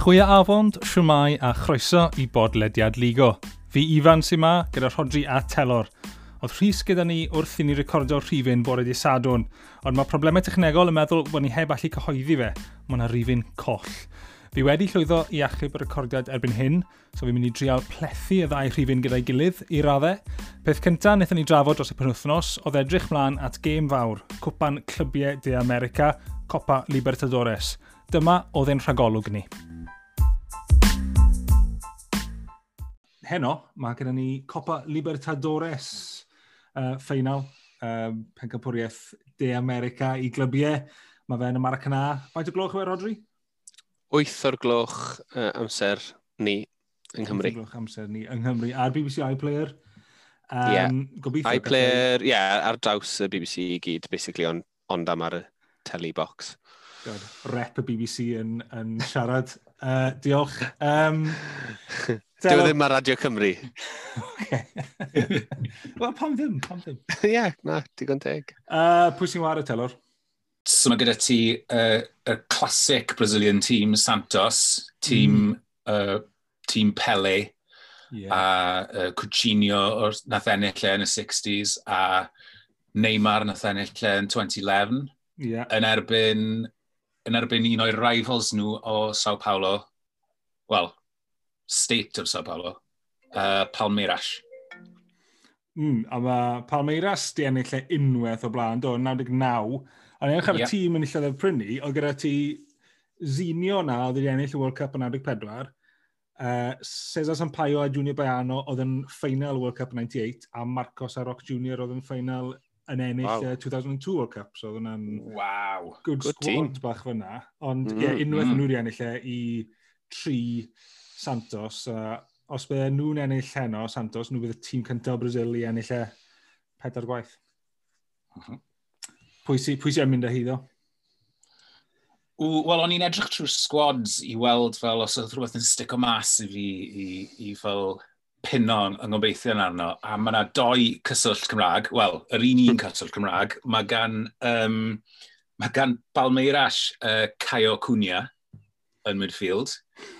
Chwia afond, siwmai a chroeso i bodlediad Ligo. Fi Ifan sy'n ma gyda Rodri a Telor. Oedd rhys gyda ni wrth i ni recordio rhifin bore di sadwn, ond mae problemau technegol yn meddwl bod ni heb allu cyhoeddi fe. Mae yna rhifin coll. Fi wedi llwyddo i achub y recordiad erbyn hyn, so fi'n mynd i drial plethu y ddau rhifin gyda'i gilydd i raddau. Peth cyntaf wnaethon ni drafod dros y penwthnos oedd edrych mlaen at gêm fawr, cwpan Clybiau De America, Copa Libertadores – Dyma oedd ein rhagolwg ni. Heno, mae gyda ni Copa Libertadores uh, ffeinal uh, pencampwriaeth De America i glybiau. Mae fe yn y Maracana. Faint o gloch yw e, Rodri? 8 o'r gloch uh, amser ni yng Nghymru. Gloch amser ni yng Nghymru. A'r BBC iPlayer. Um, yeah. Gobeithio. iPlayer, ie, yeah, ar draws y BBC i gyd, basically, ond on am ar y telly box. God, rep y BBC yn, yn siarad. Uh, diolch. Um, Dyw e ddim ar Radio Cymru. Wel, pam ddim, pam ddim. Ie, yeah, na, digon teg. Uh, pwy sy'n wario, Telor? So mae gyda ti uh, classic Brazilian team, Santos, team, mm. uh, team Pele, yeah. a uh, Coutinho o'r nath ennill e yn y 60s, a Neymar nath ennill e yn 2011. Yeah. Yn erbyn yn erbyn un o'r rivals nhw o Sao Paulo, well, state of Sao Paulo, uh, Palmeiras. Mm, a mae Palmeiras di ennill e unwaith o blaen, do, 99. A ni'n ychydig yep. tîm yn illodd y prynu, o gyda ti Zinio na, oedd wedi ennill y World Cup yn 94. Uh, Cesar Sampaio a Junior Baiano oedd yn ffeinal World Cup 98, a Marcos Aroc Junior oedd yn ffeinal yn ennill wow. uh, 2002 World Cup. So oedd hwnna'n wow. good, good squad team. bach fyna. Ond mm, yeah, unwaith mm. nhw'n ennill e i tri Santos. Uh, os bydde nhw'n ennill heno Santos, nhw bydd y tîm cyntaf o Brazil i ennill e pedair gwaith. Mhm. Uh -huh. Pwy sy'n mynd â hi ddo? Wel, o'n i'n edrych trwy'r squads i weld fel os oedd rhywbeth yn stick o mas i fi i, i fel pinon yng ngobeithio'n arno, a mae yna doi cyswllt Cymraeg, wel, yr un un cyswllt Cymraeg, mae gan, um, mae gan Balmeiras uh, Caio Cunha yn midfield,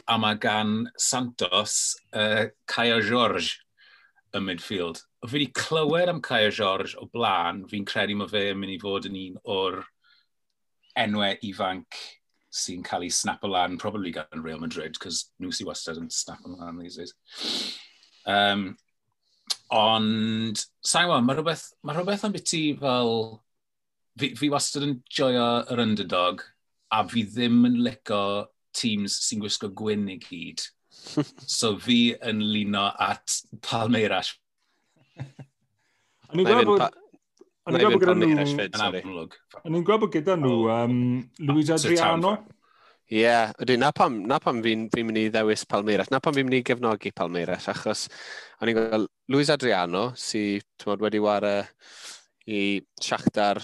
a mae gan Santos uh, Caio George yn midfield. Fi wedi clywed am Caio George o blaen, fi'n credu mae fe yn mynd i fod yn un o'r enwau ifanc sy'n cael ei snap o lan, probably gan Real Madrid, cos nhw sy'n wastad yn snap o lan these days. Um, ond, sa'n gwybod, mae rhywbeth, mae rhywbeth am beth fel... Fi, fi wastad yn joio yr underdog, a fi ddim yn licio teams sy'n gwisgo gwyn i gyd. so fi yn luno at Palmeiras. O'n i'n gweld bod... O'n i'n gweld bod gyda nhw... O'n i'n gweld bod gyda nhw um, Luis Adriano. Town. Ie, yeah, ydyn, na pam, na pam fi'n fi mynd i ddewis Palmeiras, na pam fi'n mynd i gefnogi Palmeiras, achos o'n i'n gweld Luis Adriano, sy'n mod, wedi wario i Shakhtar.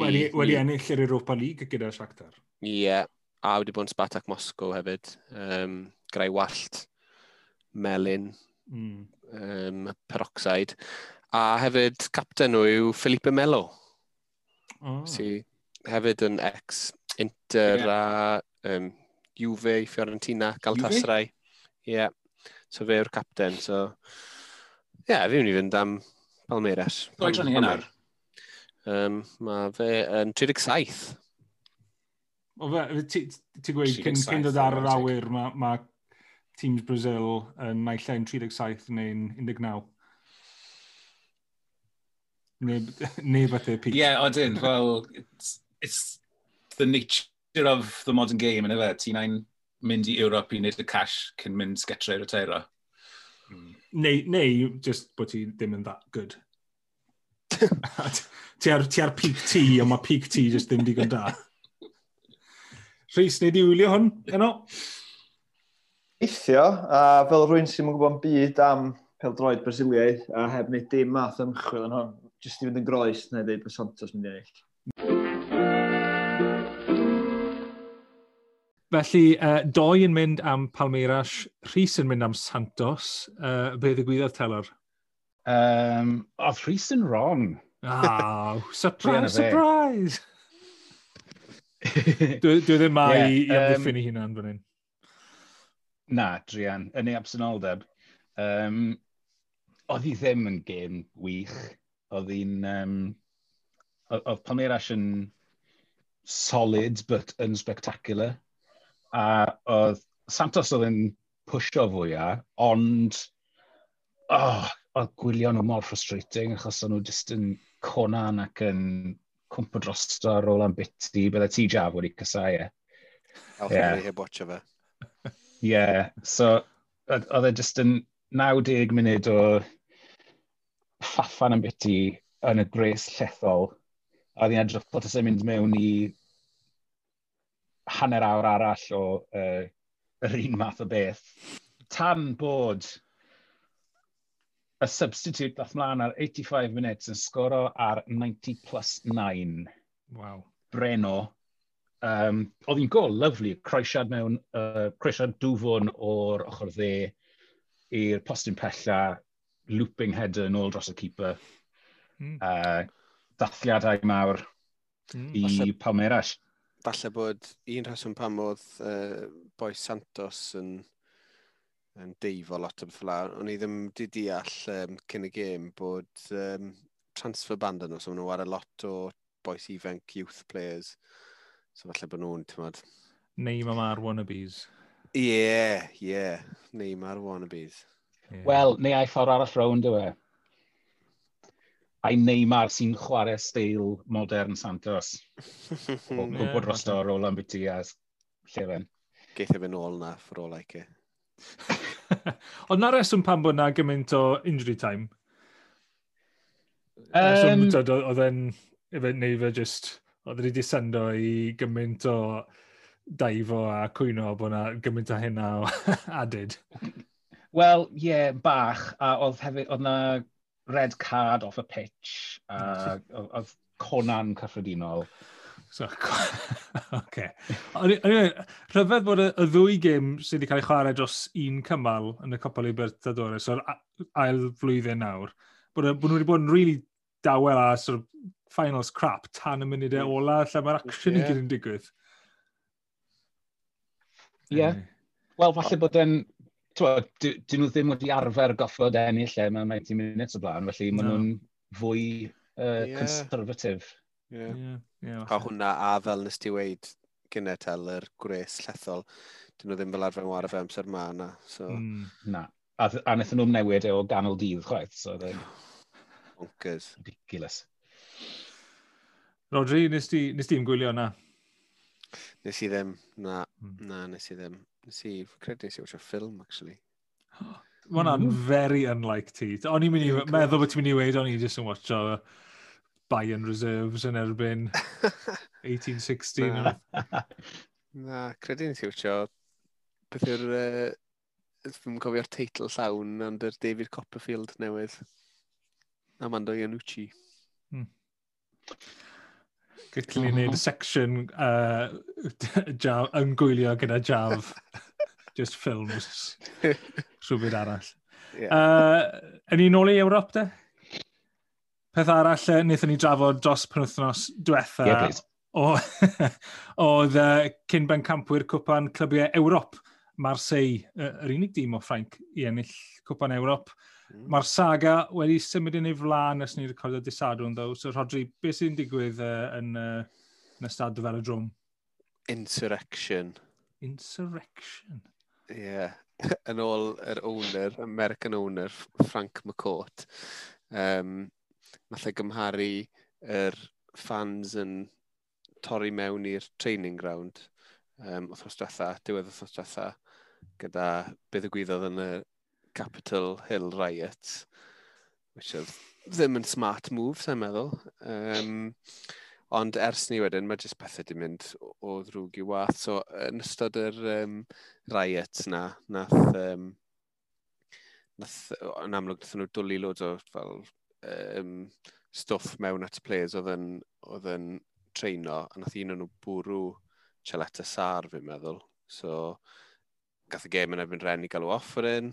Wedi, wedi ennill yr Europa League gyda Shakhtar. Ie, yeah, a wedi bod yn Spartak Moscow hefyd, um, grau wallt, melin, mm. um, peroxide, a hefyd capten nhw yw Felipe Melo, oh. sy hefyd yn ex Inter yeah. a um, Juve, Fiorentina, Galatasaray. Ie, yeah. so fe yw'r capten. So, ie, yeah, fi mynd i fynd am Palmeiras. Oedran ni hynna? Um, mae fe yn 37. O fe, ti'n gweud, cyn cyn dod ar yr awyr, mae ma teams Brazil yn naill ein 37 neu'n 19. Neu neb at their peak. Ie, yeah, odyn, well, it's, it's the nature mixture of the modern game yn efe, ti'n ein mynd i Ewrop i wneud y cash cyn mynd sgetrau rotaira. Mm. Neu, neu, just bod ti ddim yn that good. ti ar, ti ar peak T, ond mae peak T just ddim digon da. Rhys, neu di wylio hwn, yno? Eithio, a fel rwy'n sy'n mwyn gwybod byd am peldroed Brasiliau, a heb wneud dim math ymchwil yn hwn, jyst i fynd yn groes neu dweud bod Santos mynd i ennill. Felly, uh, doi yn mynd am Palmeiras, Rhys yn mynd am Santos. Uh, be ddigwyddodd telor? Um, oedd Rhys yn wrong. Oh, surprise, surprise! dwi, dwi ddim ma yeah, i, amddiffyn um, i hunan fan hyn. Na, Drian, yn ei absenoldeb. Um, oedd hi ddim yn gêm wych. Oedd hi'n... Um, oedd Palmeiras yn solid, but unspectacular a oedd Santos oedd yn pwysio fwyaf, ond oh, oedd gwylio nhw mor frustrating achos o'n nhw jyst yn conan ac yn cwmpa drosto ar ôl am biti, bydde ti jaf wedi cysau e. Alfa yeah. heb watcha fe. Ie, yeah, so oedd e jyst yn 90 munud o ffaffan am biti yn y gres llethol a oedd hi'n edrych bod ysyn mynd mewn i hanner awr arall o uh, yr un math o beth, tan bod y substitute dath mlaen ar 85 minutes yn sgoro ar 90 plus 9. Wow. Breno. Um, oedd hi'n gol, lyflu, croesiad mewn, uh, croesiad dwfwn o'r ochr dde i'r postyn pella, looping header yn ôl dros y keeper. Mm. Uh, dathliadau mawr mm, i Palmeiras falle bod un rheswm pam oedd uh, boi Santos yn, yn deifo lot o beth fel o'n i ddim di deall um, cyn y gêm bod um, transfer band yn nhw, so nhw ar y lot o boes ifanc youth players, so falle bod nhw'n, ti'n mad... Neymar Mar wannabes. Ie, yeah, ie, yeah. Neymar wannabes. Yeah. Wel, neu ai ffordd arall rownd yw e a'i Neymar sy'n chwarae steil modern Santos. O gwybod rosto ar ôl am biti a llefen. Geith efo'n ôl na, for all like it. Ond na reswm pan bod na gymaint o injury time? Um, oedd e'n, neu fe just, oedd wedi syndo i gymaint o daifo a cwyno bod na gymaint o hynna o aded. Wel, ie, yeah, bach, a oedd hefyd, oedd na red card off a pitch, uh, a oedd Conan cyffredinol. So, okay. Rhyfedd bod y, y ddwy gêm sydd wedi cael ei chwarae dros un cymal yn y Copa Libertadores o'r ail flwyddyn nawr, bod, bod nhw wedi bod yn really dawel a sort of, finals crap tan y munudau e mm. ola lle mae'r action yeah. i gyd yn digwydd. Ie. Yeah. Wel, falle bod yn Dyn nhw ddim wedi arfer goffod ennill lle mewn 90 minutes o blaen, felly maen nhw'n fwy uh, yeah. conservative. Yeah. Yeah. Yeah, a hwnna, a fel nes ti weid gynnau tel yr gwres llethol, dyn nhw ddim fel arfer yn wario fe amser ma na. So. Mm. Na, a, a wnaethon nhw'n newid e o ganol dydd chwaith. So then... Bonkers. Ridiculous. Rodri, nes ti, nes ti ymgwylio na? Nes i ddim, na, mm. na, nes i ddim. Nes i, credu nes i watch a ffilm, actually. Mae hwnna'n mm. very unlike ti. O'n i'n mynd i, meddwl bod ti'n mynd i weid, o'n i just yn watch o Bayern Reserves yn erbyn 1816. na. na, credu nes i watch o beth yw'r, uh, dwi'n cofio'r teitl llawn, ond yr David Copperfield newydd. Amanda Iannucci. Hmm. Gydlu ni wneud section uh, jaf, yn gwylio gyda jaf. Just films. Rhywbeth arall. Yeah. Uh, yn un ôl i Ewrop, de? Peth arall, wnaethon ni drafod dros penwthnos diwetha. Yeah, oedd uh, cyn ben campwyr cwpan clybiau Ewrop. Marseille, yr unig dîm o Ffrainc i ennill cwpan Ewrop. Mm. Mae'r saga wedi symud yn ei flaen nes ni'n recordio disadwn, ddo. So, Rodri, beth sy'n digwydd uh, yn, uh, yn ystad y drwm? Insurrection. Insurrection? Ie. Yeah. yn ôl yr owner, American owner, Frank McCourt. Um, nath e gymharu yr fans yn torri mewn i'r training ground um, wrthnos diwetha, diwedd wrthnos diwetha, gyda beth y gwyddoedd yn y, Capitol Hill Riots, which oedd ddim yn smart move, sa'n meddwl. Um, ond ers ni wedyn, mae jyst pethau wedi mynd o ddrwg i wath. So, yn ystod yr um, riot na, nath, um, nath, yn amlwg, nath nhw dwlu loads o fel, um, stwff mewn at players oedd yn, oedd yn treino, a nath un o'n nhw bwrw Chaleta Sar, fi'n meddwl. So, gath y gêm yn efo'n ren i galw off yr un.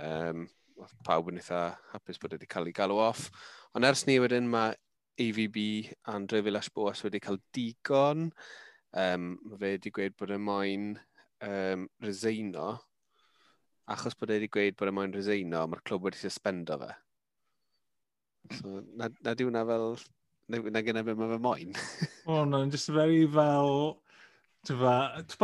Um, oedd pawb yn eitha hapus bod wedi cael ei galw off. Ond ers ni wedyn mae AVB Andre Villas-Boas wedi cael digon. Um, mae fe wedi gweud bod y moyn um, reseino. Achos bod e wedi gweud bod e moyn reseino, e e mae'r clwb wedi suspendo fe. So, na, na di hwnna fel... Na, na gyda fe mae fe moyn. o, oh, no, just very fel... Ti'n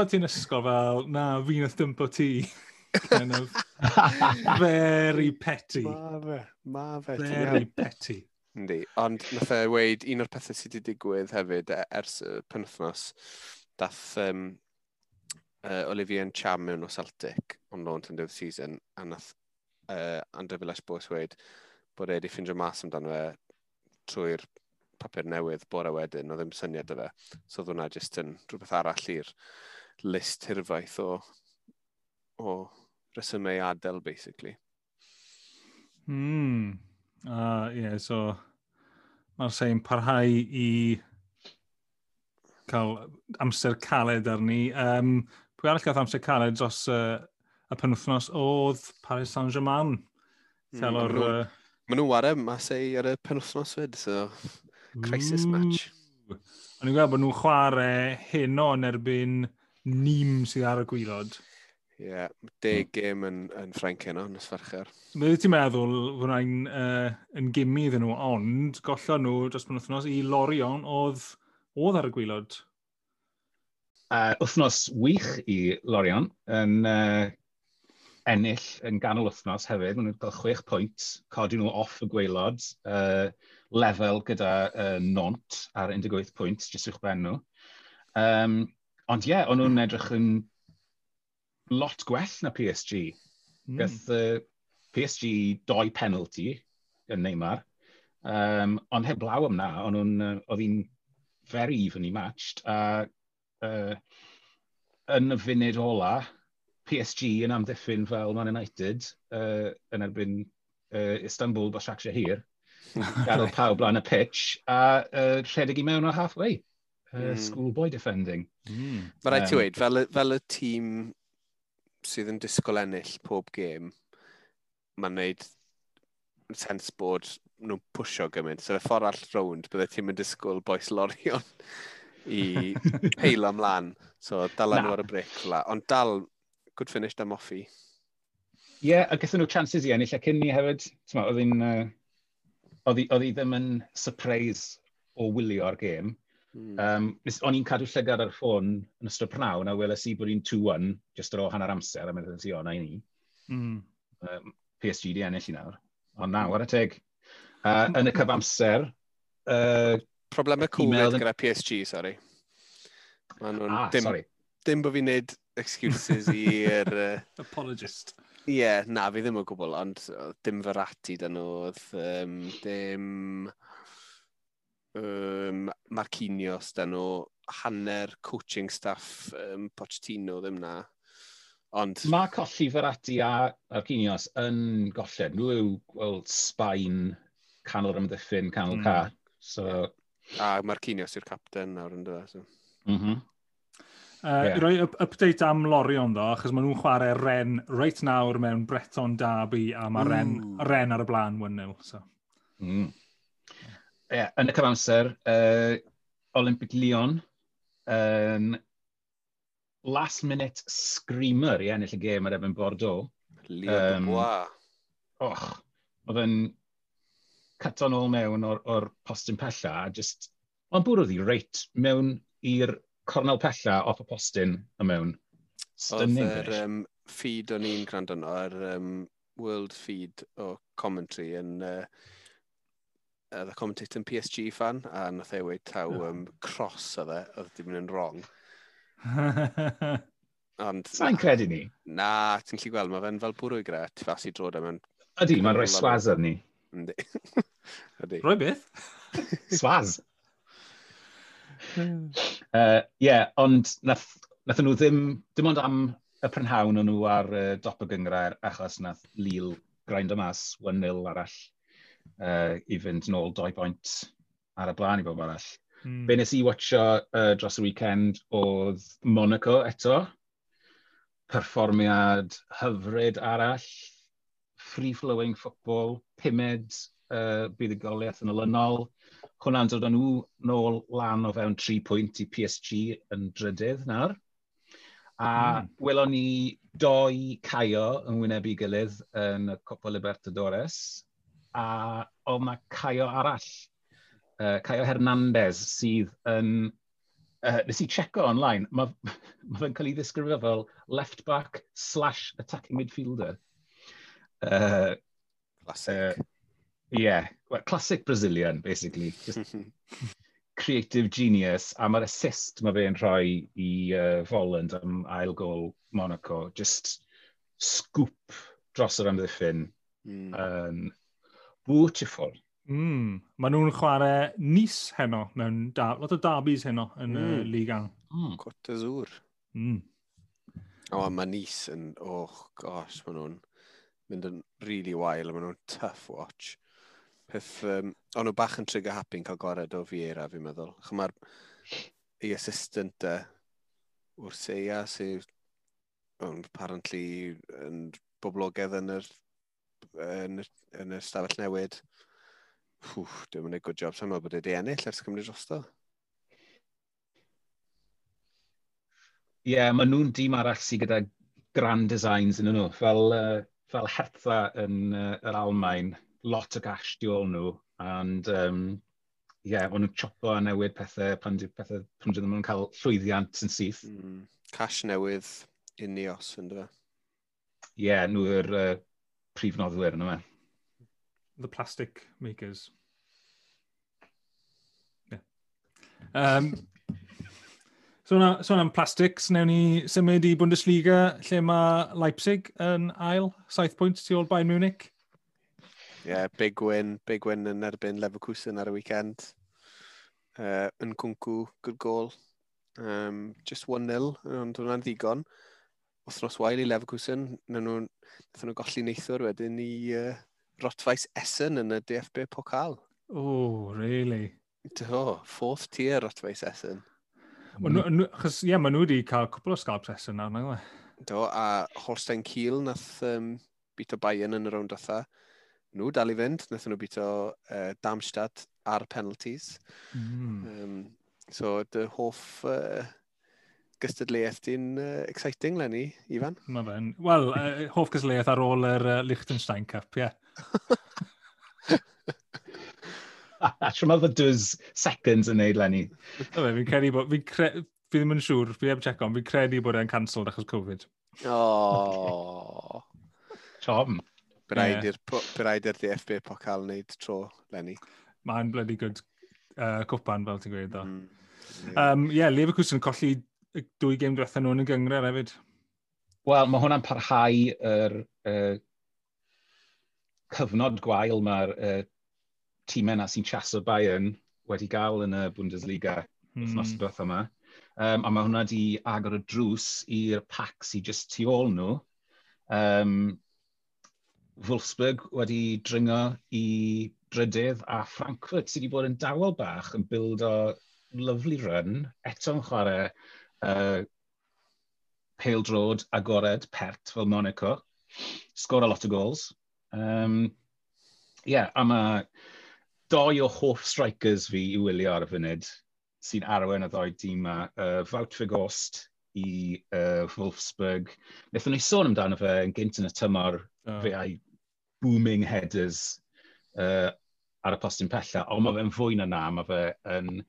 ti'n ysgol fel, na, fi'n nath dympo ti. kind of very petty. Ma fe, ma fe. Very petty. Yndi, ond nath e weid un o'r pethau sydd wedi digwydd hefyd e, ers y penwthnos, dath um, uh, Olivier yn Cham mewn o Celtic on loan to end of season, a nath uh, Andrew Villas Bwys weid bod e wedi ffindio mas amdano fe trwy'r papur newydd bore wedyn, oedd ddim syniad o fe. So oedd hwnna jyst yn rhywbeth arall i'r list hirfaith o o resymau adael, basically. Hmm. Uh, yeah, so mae'r sein parhau i cael amser caled arni. Um, pwy arall gath amser caled dros uh, y penwthnos oedd Paris Saint-Germain. Mm, o'r... Uh... Maen nhw wario masau ar y penwthnos fyd, so crisis match. O'n i'n gweld bod nhw'n chwarae heno yn erbyn nim sydd ar y gwylod. Ie, yeah, deg gêm yn, yn Ffrainc heno, nes fercher. Bydde ti'n meddwl fwna'n uh, yn gymmi iddyn nhw, ond gollon nhw dros pan wythnos i Lorion oedd, oedd ar y gwylod? Uh, wythnos wych i Lorion yn uh, ennill yn ganol wythnos hefyd. Mae'n cael chwech pwynt, codi nhw off y gweilod, uh, lefel gyda uh, nont ar 18 pwynt, jyst i'ch ben nhw. Um, ond ie, yeah, o'n nhw'n edrych yn lot gwell na PSG. Mm. Gath uh, PSG doi penalty yn Neymar. Um, ond heblaw am na, ond o'n, uh, oedd hi'n very evenly matched. A uh, yn y funud ola, PSG yn amddiffyn fel Man United uh, yn erbyn uh, Istanbul Başak Shahir. Gadw pawb blaen y pitch a uh, rhedeg i mewn o halfway. Uh, mm. Schoolboy defending. Mm. Mae rhaid um, ti wedi, fel, fel y tîm sydd yn disgwyl ennill pob gêm, mae'n neud sens bod nhw'n pwysio gymaint. So, y ffordd all rownd, bydde ti'n mynd disgwyl boes lorion i heilo ymlaen. So, dal nhw ar y bric. Ond dal, good finish da Moffi. Ie, yeah, a gyda nhw chances i ennill, a cyn ni hefyd, oedd hi'n... Uh, oedd hi ddim yn surprise o wylio'r gêm, Mm. Um, o'n i'n cadw llygad ar ffôn yn ystod pnawn, a weles i bod i'n 2-1 jyst ar ôl hanner amser, a meddwl si o, na i ni. Mm. Um, PSG di ennill i nawr. Ond naw, ar y teg. Uh, yn y cyfamser... Uh, Problemau Covid gyda PSG, sorry. Maen. Ah, dim, sorry. Dim bod fi'n neud excuses i'r... Uh, Apologist. Ie, yeah, na, fi ddim yn gwbl, ond dim Ferrati dyn nhw, um, dim um, Marquinhos dyn nhw, hanner coaching staff um, Pochettino ddim na. Ond... Mae colli Ferrati a Marquinhos yn golled. Nhw yw well, Sbaen, canol ymddiffyn, canol mm. ca. So... A Marquinhos yw'r capten nawr yn dweud. So. Mm -hmm. Uh, yeah. Roi update am Lorion ddo, achos maen nhw'n chwarae Ren reit nawr mewn Breton Derby a mae Ren, Ren ar y blaen wynnyw. So. Mm yeah, yn y cyfamser, uh, Olympic Lyon, um, last minute screamer i yeah, ennill y gêm ar efo'n Bordeaux. Lyon um, Och, oedd yn cyton ôl mewn o'r, or postyn pella, a just, ond bwrodd i reit mewn i'r cornel pella off y postyn y mewn. Stunning. Oedd yr um, feed o'n i'n gwrando ar um, World Feed o commentary yn uh, oedd y commentator yn PSG fan, a nath e wei taw um, cross oedd e, oedd dim yn wrong. Ond... Sa'n credu ni? Na, ti'n lli gweld, mae fe'n fel bwrw i gre, ti fas i drod am. Ydy, mae'n rhoi swaz ar ni. Ydy. Ydy. Rhoi beth? swaz. Ie, uh, yeah, ond nath, nath nhw ddim, dim ond am y prynhawn o'n nhw ar uh, dop y gyngrair, achos nath Lille grind o mas 1-0 arall uh, i fynd nôl doi bwynt ar y blaen i bob arall. Mm. Be nes i watcho uh, dros y weekend oedd Monaco eto. Perfformiad hyfryd arall, free-flowing football, pumed uh, buddugoliaeth yn olynol. Hwna'n dod â nhw nôl lan o fewn tri pwynt i PSG yn drydydd nawr. A mm. welon ni doi caio yn wynebu gilydd yn y Copa Libertadores a oedd na Caio arall, uh, Caio Hernandez, sydd yn... Uh, nes i checo online, mae ma fe'n cael ei ddisgrifio fel left back slash attacking midfielder. Uh, classic. Uh, yeah, well, classic Brazilian, basically. Just creative genius, a mae'r assist mae fe'n rhoi i uh, Voland am ail gol Monaco, just scoop dros yr amddiffyn. Mm. Um, Beautiful. Mm. Maen nhw'n chwarae nis heno, mewn da, lot o dabis heno yn mm. y hmm. uh, ligan. Mm. Cwt y zŵr. Mm. O, oh, mae nis yn, oh gosh, maen nhw'n mynd yn really wael, maen nhw'n tough watch. Peth, um, o'n nhw bach yn trigger happy yn cael gored o Fiera, fi'n meddwl. Chw mae'r ei assistant uh, wrth Seia, sydd um, apparently yn boblogaidd yn yr yn, yn y stafell newid. Wff, dwi'n mynd i good job. Sa'n meddwl bod wedi ennill ers Cymru drosto. Ie, yeah, maen nhw'n dîm arall sydd gyda grand designs yn nhw. Fel, uh, fel hertha yn uh, yr Almain, lot o gash di ôl nhw. And, um, ie, yeah, o'n nhw'n chopo a newid pethau pan di pethau pan dyn nhw'n cael llwyddiant yn syth. Mm, cash newydd, unios, yn dweud. Ie, yeah, nhw'r uh, prif noddwyr yna yma. The Plastic Makers. Yeah. Um, so na, so am plastics, newn ni symud i Bundesliga lle mae Leipzig yn ail, 7 pwynt tu ôl Bayern Munich. Yeah, big win, big win yn erbyn Leverkusen ar y weekend. Uh, yn cwncw, good goal. Um, just 1-0, ond hwnna'n ddigon wythnos wael i Leverkusen, na nhw, nhw golli neithwr wedyn i uh, Rotfais Essen yn y DFB Pokal. Oh, really? Do, fourth tier Rotfais Essen. Achos, ie, maen nhw wedi cael cwbl o scalps Essen nawr, nag e? Do, a Holstein Kiel nath um, bito Bayern yn y rownd otha. Nhw dal i fynd, nath nhw bito uh, Darmstadt ar penalties. Mm. Um, so, dy hoff uh, gystadleuaeth di'n uh, exciting, Lenny, Ifan. Mae fe'n... Wel, uh, hoff gystadleuaeth ar ôl yr uh, Liechtenstein Cup, ie. Yeah. A trwy mae dwys seconds yn neud, Lenny. Mae fi'n credu bod... Fi'n cre... fi ddim yn siŵr, fi heb check on, fi'n credu bod e'n cancelled achos Covid. Oh. Tom. Byraid yeah. i'r DFB Pocal wneud tro, Lenny. Mae'n bloody good uh, cwpan, fel ti'n gweud, do. Mm. Ie, yeah. um, yeah, Leverkusen yn colli dwy gêm diwethaf nhw yn y gyngred hefyd. Wel, mae hwnna'n parhau yr uh, cyfnod gwael mae'r uh, tîmau na sy'n chaso Bayern wedi gael yn y Bundesliga mm. wythnos diwethaf yma. Um, a mae hwnna wedi agor y drws i'r pac sy'n just tu ôl nhw. Um, Wolfsburg wedi dringo i drydydd a Frankfurt sydd wedi bod yn dawel bach yn build o lovely run, eto'n chwarae uh, Pale Drod, agored pert fel Monaco. Sgor a lot o gols. Um, yeah, a mae doi o hoff strikers fi i wylio ar y funud sy'n arwen y ddoi dîm yma. Uh, Fout Figost i uh, Wolfsburg. Nethon ni sôn amdano fe yn gynt yn y tymor oh. fe ai booming headers uh, ar y postyn pella, ond mae fe'n fwy na na, mae fe yn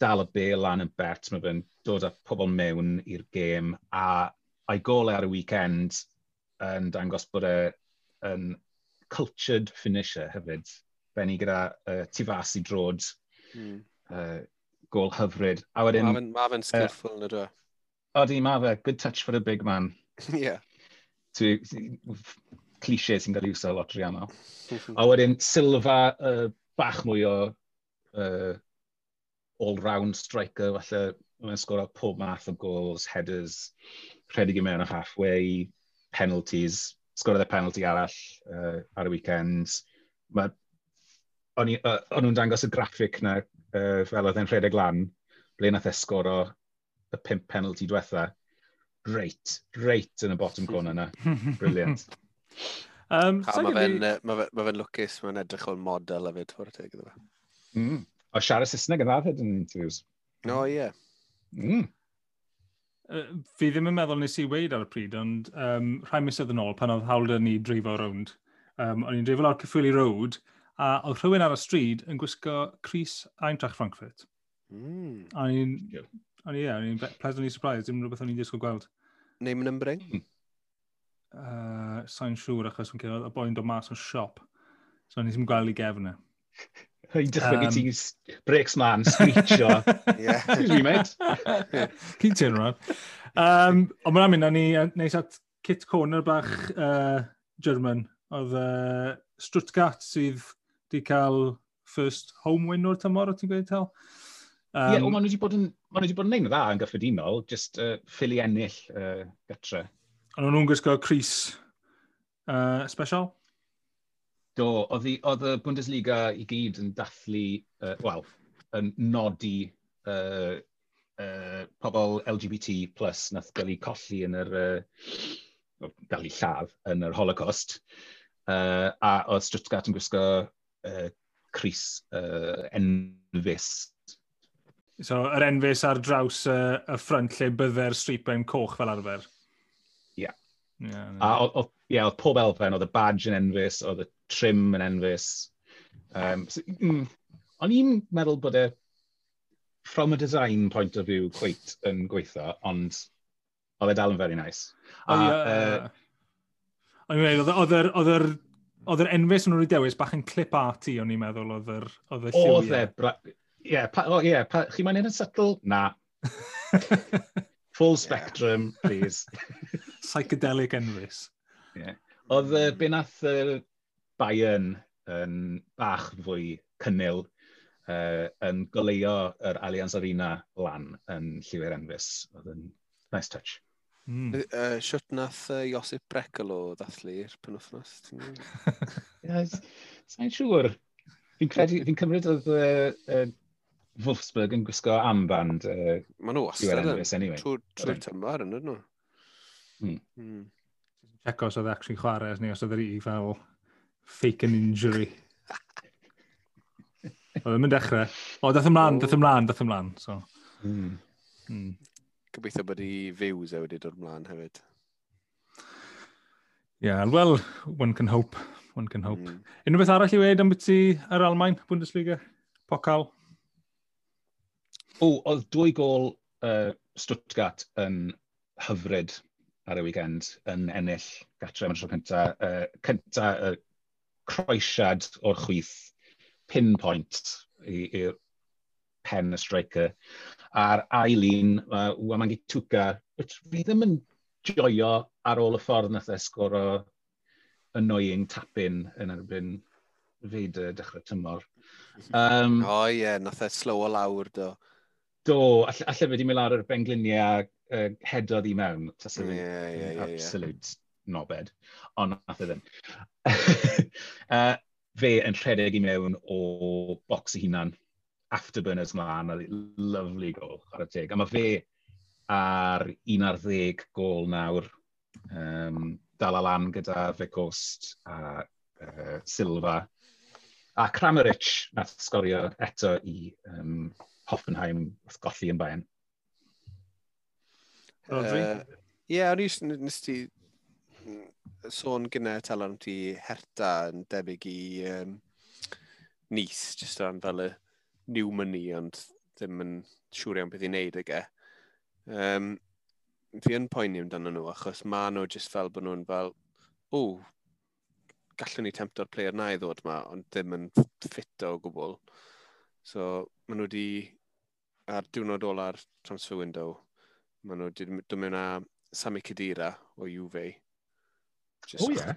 dal y bel lan yn bet, mae fe'n dod â pobl mewn i'r gêm, a a'i golau ar y weekend yn dangos bod e'n cultured finisher hefyd. Benny gyda uh, tifas i drod, mm. uh, gol hyfryd. A wedyn... Mae fe'n skillful yn y dwe. Odi, mae fe. Good touch for a big man. yeah. Cliché sy'n cael ei wsio lot rhi A wedyn Silva uh, bach mwy o uh, all-round striker, falle mae'n sgoro pob math o goals, headers, rhedeg i mewn o halfway, penalties, sgorodd y penalty arall uh, ar y weekend. Mae, o'n uh, nhw'n dangos y graffic na uh, fel oedd e'n rhedeg lan, ble nath e sgoro y pimp penalty diwetha. Reit, reit yn y bottom corner na. Brilliant. um, Mae fe'n ma fe, ma fe lwcus, mae'n edrych o'n model hefyd, ffordd teg iddo fe. Mm. O siarad Saesneg yn dda hefyd yn interviews. No, ie. Yeah. Mm. Uh, fi ddim yn meddwl nes i weid ar y pryd, ond um, rhai misoedd yn ôl pan oedd hawl ni dreifo rownd. Um, o'n i'n dreifo lawr Cyffwili Road, a oedd rhywun ar y stryd yn gwisgo Cris Eintracht Frankfurt. Mm. A o'n i'n... O'n ie, o'n i'n pleasantly surprised, dim rhywbeth o'n i'n disgwyl gweld. Name and numbering? Mm. Uh, Sa'n siŵr achos yn cael y boi'n dod mas o'r siop. So o'n i'n gweld i gefn e. I dychmygu um, ti breaks man, screechio. Excuse me, mate. Cyn ti'n rhan. Um, ond mae'n mynd, ni neis at Kit Corner bach uh, German. Oedd uh, Stuttgart sydd wedi cael first home win o'r tymor, o ti'n gweud tal? Um, yeah, maen nhw wedi bod yn, maen nhw wedi bod yn neud dda yn gyffredinol, just uh, ffili ennill uh, gytre. Ond nhw'n gwisgo Cris uh, special? Do, oedd y Bundesliga i gyd yn dathlu, uh, wel, yn nodi uh, uh, pobl LGBT plus nath gael ei colli yn yr, uh, gael ei lladd yn yr Holocaust. Uh, a oedd Stuttgart yn gwisgo uh, Cris uh, Enfys. So, yr Enfys ar draws uh, y ffrant lle byddai'r stripau'n coch fel arfer? Ie. Yeah. Yeah, yeah. A oedd yeah, pob elfen, oedd y badge yn Envis, oedd y trim yn enfus. Um, so, mm, o'n i'n meddwl bod e, from a design point of view, cweit yn gweithio, ond oedd e dal yn very nice. A, oh, yeah. uh, O'n i'n meddwl, oedd yr oedd yr enfys nhw'n rhaid dewis bach yn clip arty, o'n i'n meddwl, oedd yr lliwiau. Oedd e, ie, yeah, o ie, chi mae'n un yn subtle? Na. Full spectrum, please. Psychedelic enfys. Yeah. Oedd, uh, be nath uh, Bayern yn bach fwy cynnil uh, yn goleio yr Allianz Arena lan yn Lliwyr Enfys. Oedd yn nice touch. Mm. Uh, Siwt nath uh, Josip Breckl o ddathlu'r penwthnos. yes, Sa'n siŵr. Fi'n credu, fi'n cymryd oedd uh, uh, Wolfsburg yn gwisgo amband. Uh, Maen nhw wastad yn. Anyway. Trwy'r tymor yn ydyn nhw. Mm. Mm. Check os oedd actually chwarae, neu os oedd yr i fel fake an injury. Oedd ddim yn dechrau. O, dath ymlaen, dath ymlaen, dath ymlaen. So. Mm. Mm. Gobeithio bod i views e wedi dod ymlaen hefyd. Yeah, well, one can hope. One can hope. Mm. Unrhyw beth arall i wedi am byti yr Almain, Bundesliga, Pocal? O, oedd dwy gol uh, Stuttgart yn hyfryd ar y weekend yn ennill gatre am y tro cynta. Uh, cynta uh, croesiad o'r chwyth pinpoint i'r pen y striker. A'r ail un, uh, Wamangi Tuca, which fi ddim yn joio ar ôl y ffordd nath esgor o annoying tapin yn erbyn fyd y dechrau tymor. Um, o oh, ie, yeah, nath e slow o lawr do. Do, alle, alle fe di mynd lawr yr bengliniau uh, hedodd i mewn. Ie, ie, ie. Absolute yeah nobed, ond nath e ddim. uh, fe yn rhedeg i mewn o bocs i hunan, afterburners mlaen, a lovely goal ar y teg. A mae fe ar 11 gol nawr, um, dal a lan gyda Fe Cost a uh, Silva. A Kramaric nath sgorio eto i um, Hoffenheim wrth golli yn Bayern. Rodri? Uh, o'n i nes ti Mm, sôn gyda tal am ti herta yn debyg i um, Nice, jyst am fel y new money, ond ddim yn siŵr iawn beth i wneud ag e. Um, fi yn poeni amdano nhw, achos ma nhw jyst fel bod nhw'n fel, o, gallwn ni tempto'r player na i ddod ma, ond ddim yn ffit o gwbl. So, maen nhw wedi, ar diwrnod ola'r transfer window, maen nhw wedi dod mewn â Sami Cadira o Juve, Just oh, yeah.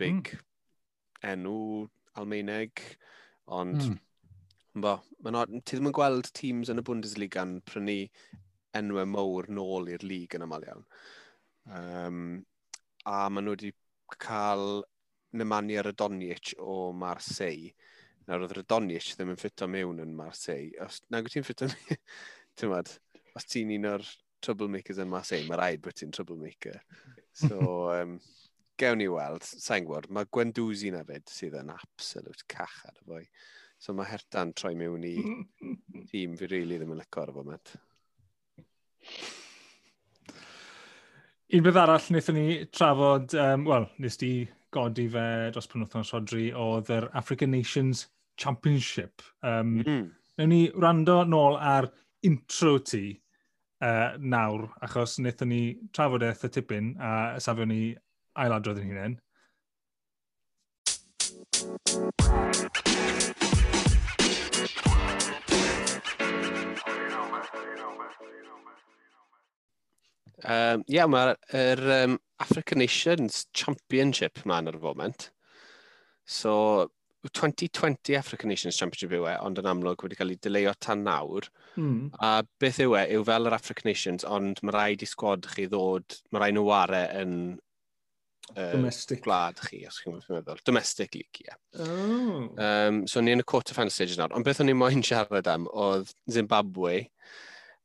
big mm. enw Almeineg, ond mm. bo, ti ddim yn gweld teams yn y Bundesliga yn prynu enwau mowr nôl i'r lig yn aml iawn. Um, a maen nhw wedi cael Nemanja Radonjic o Marseille. Nawr oedd Radonjic ddim yn ffito mewn yn Marseille. Os, nag wyt ti'n ffito mewn, ti'n os ti'n un o'r troublemakers yn Marseille, mae rhaid bod ti'n troublemaker. So, um, gewn ni weld, sa'n gwybod, mae Gwendwzi na fyd sydd yn absolute cachad y fwy. So mae Hertan troi mewn i tîm fi rili really ddim yn lyco ar y foment. Un bydd arall wnaethon ni trafod, um, wel, nes di godi fe dros penwthnos Rodri, oedd yr African Nations Championship. Um, mm. Newn ni rando nôl ar intro ti uh, nawr, achos wnaethon ni trafod eith y tipyn a safio ni ailadrodd yn hunain. Um, yeah, mae'r er, um, African Nations Championship ma'n ar y foment. So, 2020 African Nations Championship yw e, ond yn amlwg wedi cael ei dyleio tan nawr. Mm. A beth yw e, yw fel yr African Nations, ond mae rhaid i sgwad chi ddod, mae rhaid nhw ware yn Domestic. Gwlad chi, os chi'n meddwl. Domestic league, ie. Yeah. Oh. Um, so, ni yn y quarter final stage nawr. Ond beth o'n i'n moyn siarad am oedd Zimbabwe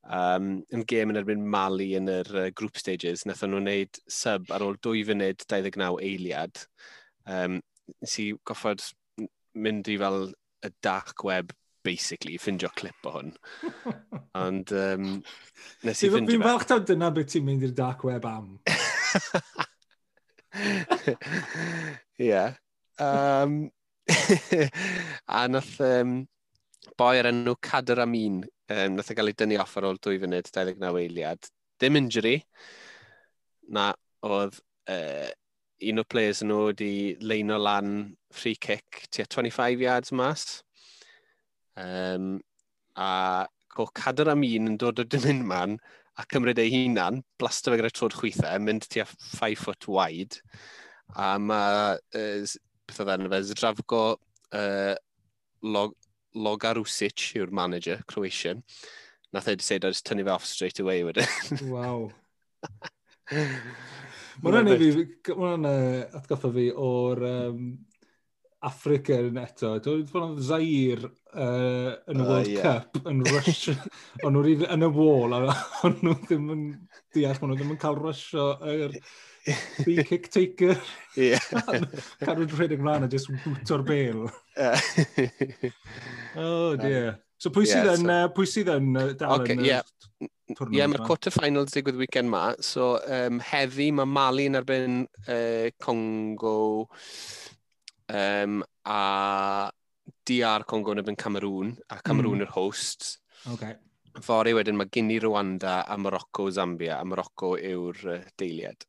um, yn gêm yn erbyn Mali yn yr uh, group stages. Nethon nhw'n wneud sub ar ôl 2 funud 29 eiliad. Um, nes i goffod mynd i fel y dark web basically, ffindio clip o hwn. Ond um, nes i ffindio... Fi'n falch taw dyna beth ti'n mynd i'r dark web am. yeah. Um, a nath um, boi ar enw Cadr Amin, um, nath e gael ei dynnu off ar ôl dwy funud 29 eiliad. Dim injury, na oedd uh, un o'r players nhw wedi leino lan free kick tua 25 yards mas. Um, a co Cadr un yn dod o Dymunman, a cymryd ei hunan, blasto fe gyda trod chwythau, mynd tua 5 foot wide, a mae, uh, beth oedd enw fe, Zdrafko uh, Log Logarusic yw'r manager, Croatian. Nath ei dweud, I just tynnu fe off straight away wedyn. Waw. Mae hwnna'n atgoffa fi o'r um, Africa yn eto. Dwi'n ffordd oedd Zair uh, yn y World uh, yeah. Cup yn rush. o'n nhw'n yn y wall, a o'n nhw ddim yn deall, o'n nhw ddim yn cael Russia yr free kick taker. Ie. Carwyd rhedeg mlaen a just jyst bwto'r bel. oh dear. So pwy sydd yn, yeah, so... pwy sydd yn dal okay, yn yeah. Ie, yeah, mae'r quarter finals digwydd weekend ma. So, um, heddi mae Mali yn erbyn uh, Congo, Um, a DR Congo yn ebyn Cameroon, a Cameroon mm. yw'r hosts. Okay. Fori wedyn mae Guinea Rwanda a Morocco, Zambia, a Morocco yw'r uh, deiliad.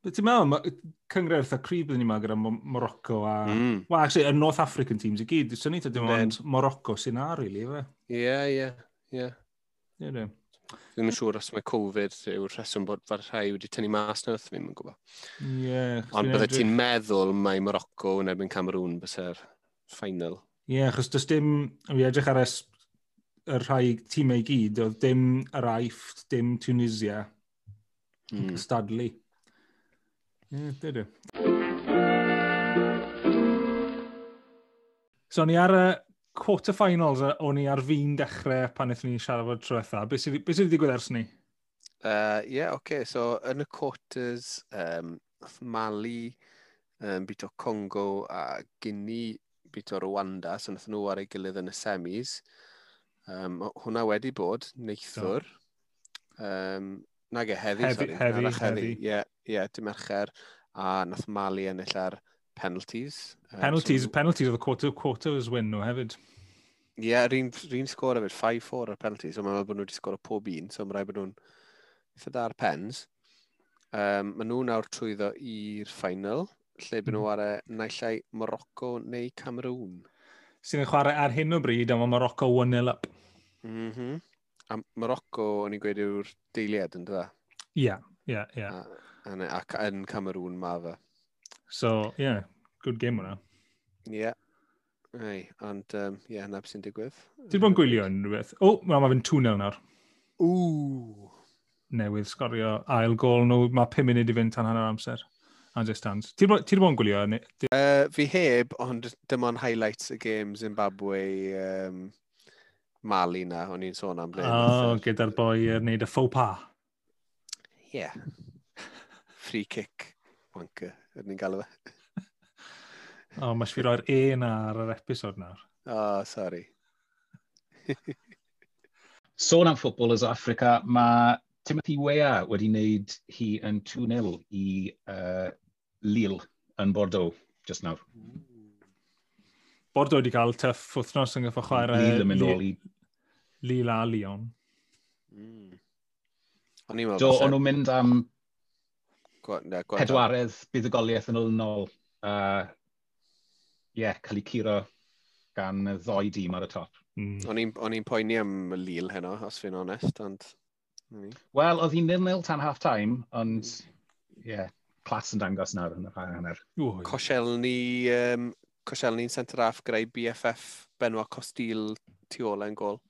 Beth ti'n meddwl, cyngreirth a crib ydyn ni yma gyda Morocco a... Mm. Wel, actually, y North African teams i gyd, sy'n ni dim ond Morocco sy'n ar, really, fe? Ie, ie, ie. Ie, Ddim yn siŵr os mae Covid yw'r rheswm bod fod rhai wedi tynnu mas na ddim yn gwybod. Ie. Yeah, Ond bydde ti'n meddwl mae Morocco yn erbyn Cameroon bysau'r final. Ie, yeah, achos does dim, fi edrych ar es y rhai tîmau i gyd, oedd dim yr Aifft, dim Tunisia, mm. Stadlu. Ie, yeah, dydw. So ni ar y quarter-finals o'n i ar fi'n dechrau pan eithon ni siarad fod trwytha. Be sydd wedi digwydd ers ni? Ie, uh, yeah, oce. Okay. So, yn y quarters, um, Mali, um, bito Congo a Guinea, bito Rwanda. So, wnaethon nhw ar ei gilydd yn y semis. Um, hwna wedi bod, neithwr. Um, nag e, heddi, heddi, sorry. Heddi, heddi. Ie, yeah, yeah, dim mercher. A nath Mali ennill ar penalties. Penalties, so... penalties of the quarter, quarters win nhw hefyd. Ie, yeah, yr un, sgor sgôr hefyd, 5-4 ar penalties, so mae'n bod nhw wedi sgor o pob un, so mae'n rhaid bod nhw'n eitha da'r pens. Um, mae nhw nawr trwyddo i'r ffainal, lle byd nhw mhm. ar y naillai Morocco neu Cameroon. Sy'n chwarae ar hyn o bryd, ond mae Morocco 1-0 up. Mm -hmm. A Morocco, o'n i'n gweud, yw'r deiliad yn dda? E? Ie, ie, ie. Ac yn Cameroon mae fe. So, ie, yeah, good game hwnna. Ie. Yeah. Ei, ond, ie, um, yeah, nab sy'n digwydd. Ti'n bod yn gwylio yn rhywbeth? O, oh, mae fe'n 2-0 nawr. Ww. Newydd sgorio ail gol nhw. Mae 5 munud i fynd tan hanner amser. As it stands. Ti'n bod yn gwylio? Uh, fi heb, ond dim ond highlights y game Zimbabwe um, Mali na, o'n i'n sôn am. O, oh, gyda'r boi yn neud y faux pas. Ie. Yeah. Free kick, wanker ydyn ni'n galw fe. o, oh, mae fi roi'r un ar yr episod nawr. O, oh, sorry. Sôn am Footballers Africa, mae Timothy Weah wedi wneud hi yn 2-0 i uh, Lille yn Bordeaux, just nawr. Bordeaux wedi cael tuff wythnos yn gyffo chwarae... Lille yn mynd ôl i... Lille a Lyon. Mm. O'n i'n meddwl... Do, o'n nhw'n mynd am pedwaredd buddugoliaeth yn olynol. a uh, yeah, cael ei curo gan y ddoi dîm ar y top. Mm. O'n i'n poeni am y Lille heno, os fi'n onest, ond... Wel, oedd hi'n 0-0 tan half-time, ond, ie, yeah, clas yn dangos nawr yn y rhan hanner. Coselni, um, Coselni'n centre-aff greu BFF Benoit Costil tu ôl yn gol.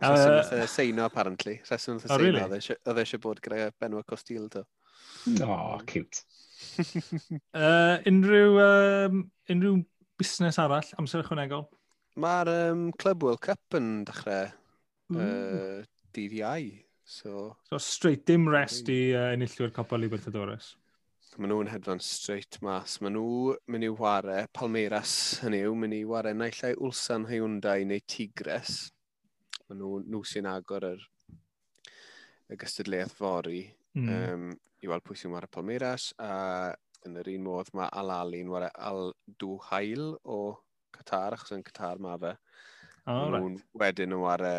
Rheswm wrth y seino, apparently. Rheswm wrth y oh, seino, oedd eisiau e bod gyda Benwa Costil to. Hmm. Oh, cute. uh, unrhyw, um, unrhyw busnes arall, amser ychwanegol? Mae'r um, Club World Cup yn dechrau uh, dydd iau. So, so straight dim rest i uh, enillwyr Copa Libertadores. Maen nhw'n hedfan straight mas. Maen nhw mynd i ware Palmeiras hynny yw, mynd i ware naill ai Ulsan Hyundai neu Tigres. Maen nhw, nhw sy'n agor yr, y gystadleuaeth fori mm. um, i weld pwy sy'n wario Palmeiras a yn yr un modd mae Al-Ali'n wario Al-Duhail o Qatar achos yn Qatar mae fe. Oh, Maen right. wedyn yn wario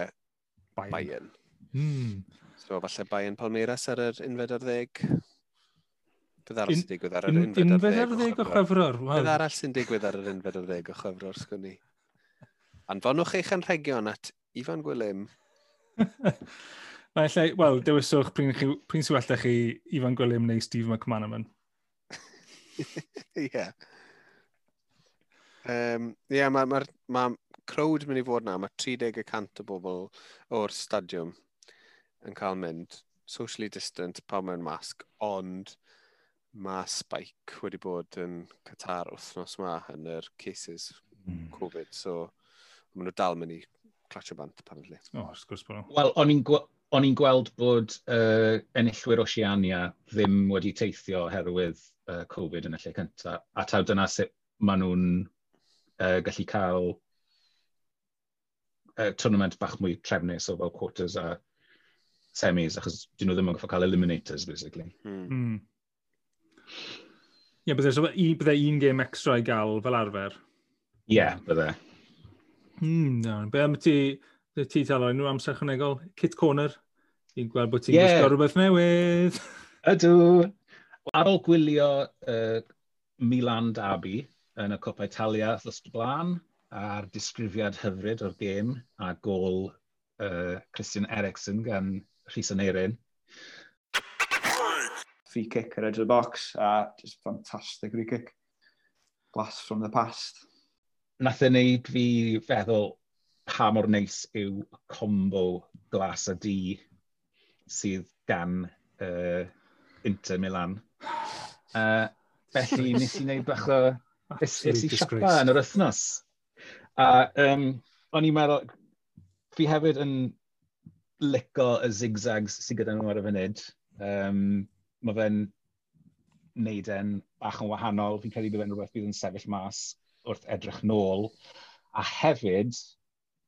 Bayern. Bayern. Mm. So falle Bayern Palmeiras ar yr 11 Bydd arall sy'n digwydd ar yr 11 o chwefror. Bydd arall sy'n digwydd ar yr 11 o chwefror, sgwn i. Anfonwch eich anrhegion at Ifan Gwilym. Mae allai, wel, dewiswch pryn, pryn sy'n well chi Ifan Gwilym neu Steve McManaman. Ie. yeah. Um, Ie, yeah, ma, ma, crowd mynd i fod na, mae 30% o bobl o'r stadiwm yn cael mynd socially distant pan mewn masg, ond mae spike wedi bod yn Qatar wythnos yma yn yr cases mm. Covid, so maen nhw dal mynd i Clatio Bant, apparently. Oh, sgwrs bod nhw. Wel, o'n i'n gwe o'n i'n gweld bod uh, enillwyr Oceania ddim wedi teithio oherwydd uh, Covid yn y lle cyntaf. A taw dyna sut maen nhw'n uh, gallu cael uh, tournament bach mwy trefnus o fel quarters a semis, achos dyn nhw ddim yn gofio cael eliminators, basically. Mm. Mm. Ie, yeah, bydde, so, bydde un game extra i gael fel arfer? Ie, yeah, bydde. Mm, no. Be am ti, ti talo unrhyw amser chwnegol? Kit Corner? I'n gweld bod ti'n yeah. gwisgo rhywbeth newydd. Ydw. Ar ôl gwylio uh, Milan Dabi yn y Copa Italia thos blaen, a'r disgrifiad hyfryd o'r gêm a gol uh, Christian Eriksen gan Rhys Aneirin. Free kick ar edge of the box a just fantastic free kick. Blast from the past nath e wneud fi feddwl pa mor neis yw combo glas a di sydd gan uh, Inter Milan. Uh, felly nes i wneud bach o... Es i siapa yn yr wythnos. A um, o'n i'n meddwl, fi hefyd yn lico y zigzags sydd gyda nhw ar y funud. Um, mae fe'n neud e'n bach yn wahanol. Fi'n credu bydd e'n rhywbeth bydd yn sefyll mas wrth edrych nôl, a hefyd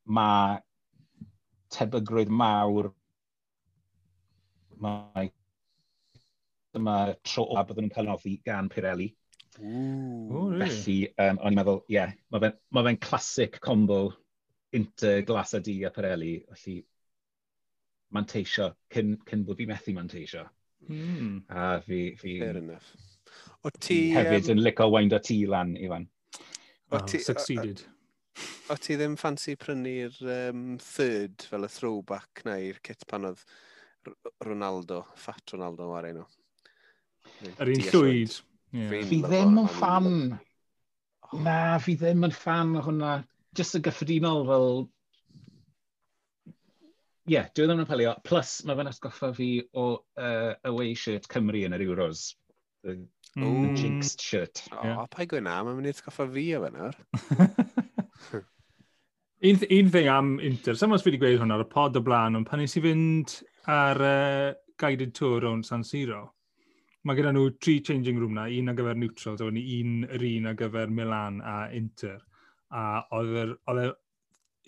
mae tebygrwydd mawr mae dyma tro a byddwn nhw'n cael noffi gan Pirelli. Ooh. Felly, um, o'n i'n meddwl, ie, yeah, mae fe'n ma fe clasic combo Inter, glas a di a Pirelli, felly manteisio, cyn, cyn bod fi methu manteisio. Mm. A fi... fi Fair enough. O ti... Hefyd um... yn licio wind o ti lan, Iwan well, ti, succeeded. O, ti ddim ffansi prynu'r um, third fel y throwback na i'r kit pan oedd Ronaldo, fat Ronaldo war enw. Yr un llwyd. Yeah. Fi ddim yn fan. Na, fi ddim yn fan o hwnna. Just y gyffredinol fel... Ie, yeah, dwi ddim yn apelio. Plus, mae fe'n atgoffa fi o uh, away shirt Cymru yn yr Euros. Mm. The jinxed shirt. O, yeah. pa i gwna, mae'n mynd i coffa fi o fe nawr. un, th un thing am Inter, someone's fi wedi gweud hwnna ar y pod o blaen, ond pan nes i fynd ar uh, guided tour o'n San Siro, mae gyda nhw tri changing room na, un ar gyfer neutrals, o'n un yr un ar gyfer Milan a Inter. A oedd yr, Oedd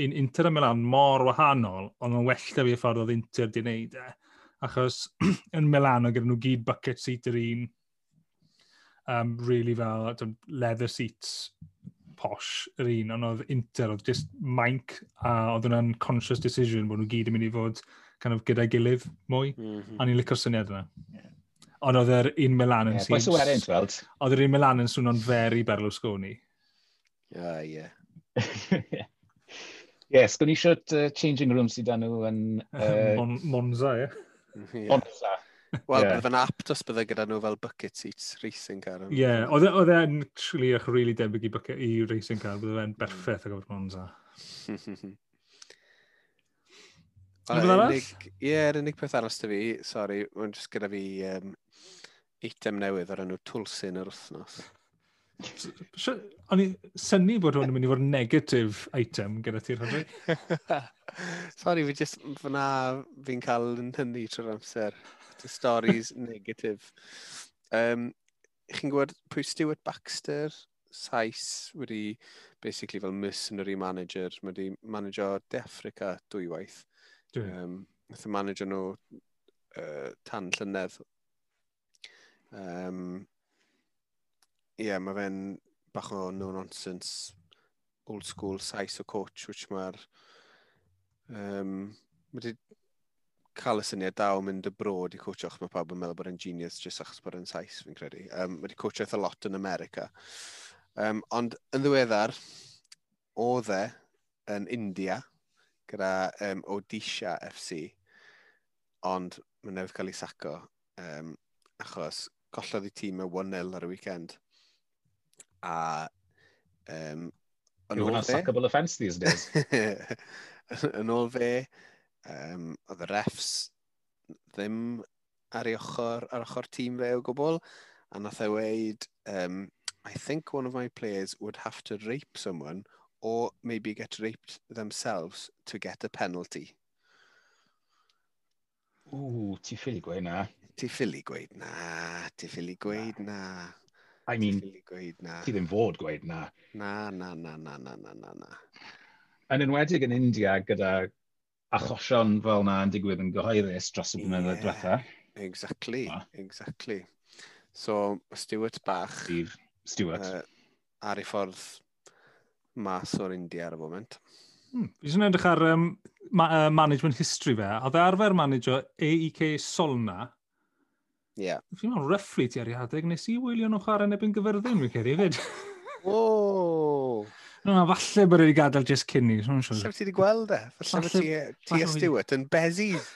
un Inter a Milan mor wahanol, ond yn well da fi y ffordd oedd Inter di wneud e. Achos yn Milan oedd gyda nhw gyd bucket seat yr un, um, really fel leather seats posh yr un, ond oedd Inter, oedd just manc, a oedd hwnna'n conscious decision bod nhw gyd yn mynd i fod kind of gyda'i gilydd mwy, mm -hmm. a ni'n licio'r syniad yna. Yeah. Ond oedd yr un Milan yn yeah, sy'n... Werin, tweld. Oedd yr un Milan yn swno'n very Berlusconi. Ah, ie, uh, ie. yeah. Yes, gwni siwt uh, changing room sydd dan nhw yn... Uh, Mon Monza, ie. Yeah. Monza. Wel, yeah. bydd yn apt os bydde gyda nhw fel bucket seats racing car. Ie, yeah, oedd e'n trili eich really debyg i, bucket, i racing car, bydd e'n berffaith o gyfer Monza. Ie, yr unig peth arall fi, sori, mae'n just gyda fi um, eitem newydd ar enw Twlsyn yr wythnos. O'n i syni bod hwn yn mynd i fod negatif item gyda ti'r hynny. Sori, fi jyst fyna fi'n cael yn hynny trwy'r amser stories negatif. Um, Chi'n gwybod pwy Stuart Baxter? Sais wedi basically fel mercenary manager. Mae wedi manager De Africa dwywaith. Um, Nath y manager nhw uh, tan llynedd. Um, Ie, yeah, mae fe'n bach o no-nonsense old school Sais o coach, which mae'r... Um, mae cael y syniad da o mynd y brod i coach och, mae pawb yn meddwl bod e'n genius jyst achos bod e'n Saes, fi'n credu. Um, wedi cwtio eitha lot yn America. Um, ond yn ddiweddar, oedd e yn India gyda um, Odisha FC, ond mae'n newydd cael ei saco um, achos gollodd ei tîm e y 1-0 ar y weekend. A um, Yn ôl fe... You're sackable offence these days. yn ôl fe, Um, oedd y refs ddim ar ei ochr, ar ochr tîm fe o gwbl, a nath e weid, um, I think one of my players would have to rape someone or maybe get raped themselves to get a penalty. Ww, ti ffili gweud na. Ti ffili gweud na, Ti ffili gweud na. I mean, ti ddim fod gweud na. Na, na, na, na, na, na, na, na. Yn enwedig yn India gyda achosion fel na yn digwydd yn gyhoeddus dros y blynyddoedd yeah, diwetha. Exactly, ah. exactly. So, Stuart Bach... Steve Stewart. Uh, ar ei ffordd mas o'r India ar y moment. Hmm. Fi eisiau edrych ar um, ma uh, management history fe. Oedd e arfer manager AEK Solna. Ie. Yeah. Fi'n meddwl roughly ti ar ei adeg. Nes i wylio nhw chwarae yn gyferddyn, gyferddin, fi'n ceri hefyd. Wow! No, falle bod wedi gadael just cyn ni. Falle ti wedi gweld e. Falle bod ti eh, a Stewart yn bezis.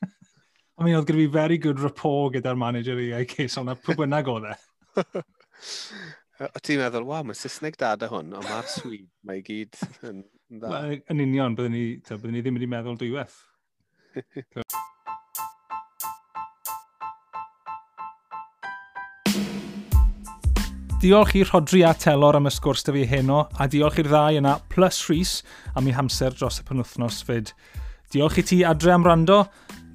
I mean, oedd gyda fi very good rapport gyda'r manager i ei case ond pwy bynnag oedd e. O ti'n meddwl, waw, mae Saesneg dada hwn, ond mae'r Swyd, mae i gyd yn dda. Yn union, byddwn ni, byddwn ni ddim wedi meddwl dwywaith. Diolch i Rodri a Telor am y sgwrs dy fi heno, a diolch i'r ddau yna, plus Rhys, am ei hamser dros y penwthnos fyd. Diolch i ti adre am rando.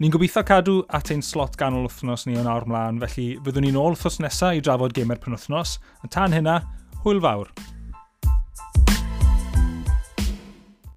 Ni'n gobeithio cadw at ein slot ganol wythnos ni o'n awr mlaen, felly fyddwn ni'n ôl wythnos nesaf i drafod gamer penwthnos. a tan hynna, hwyl fawr.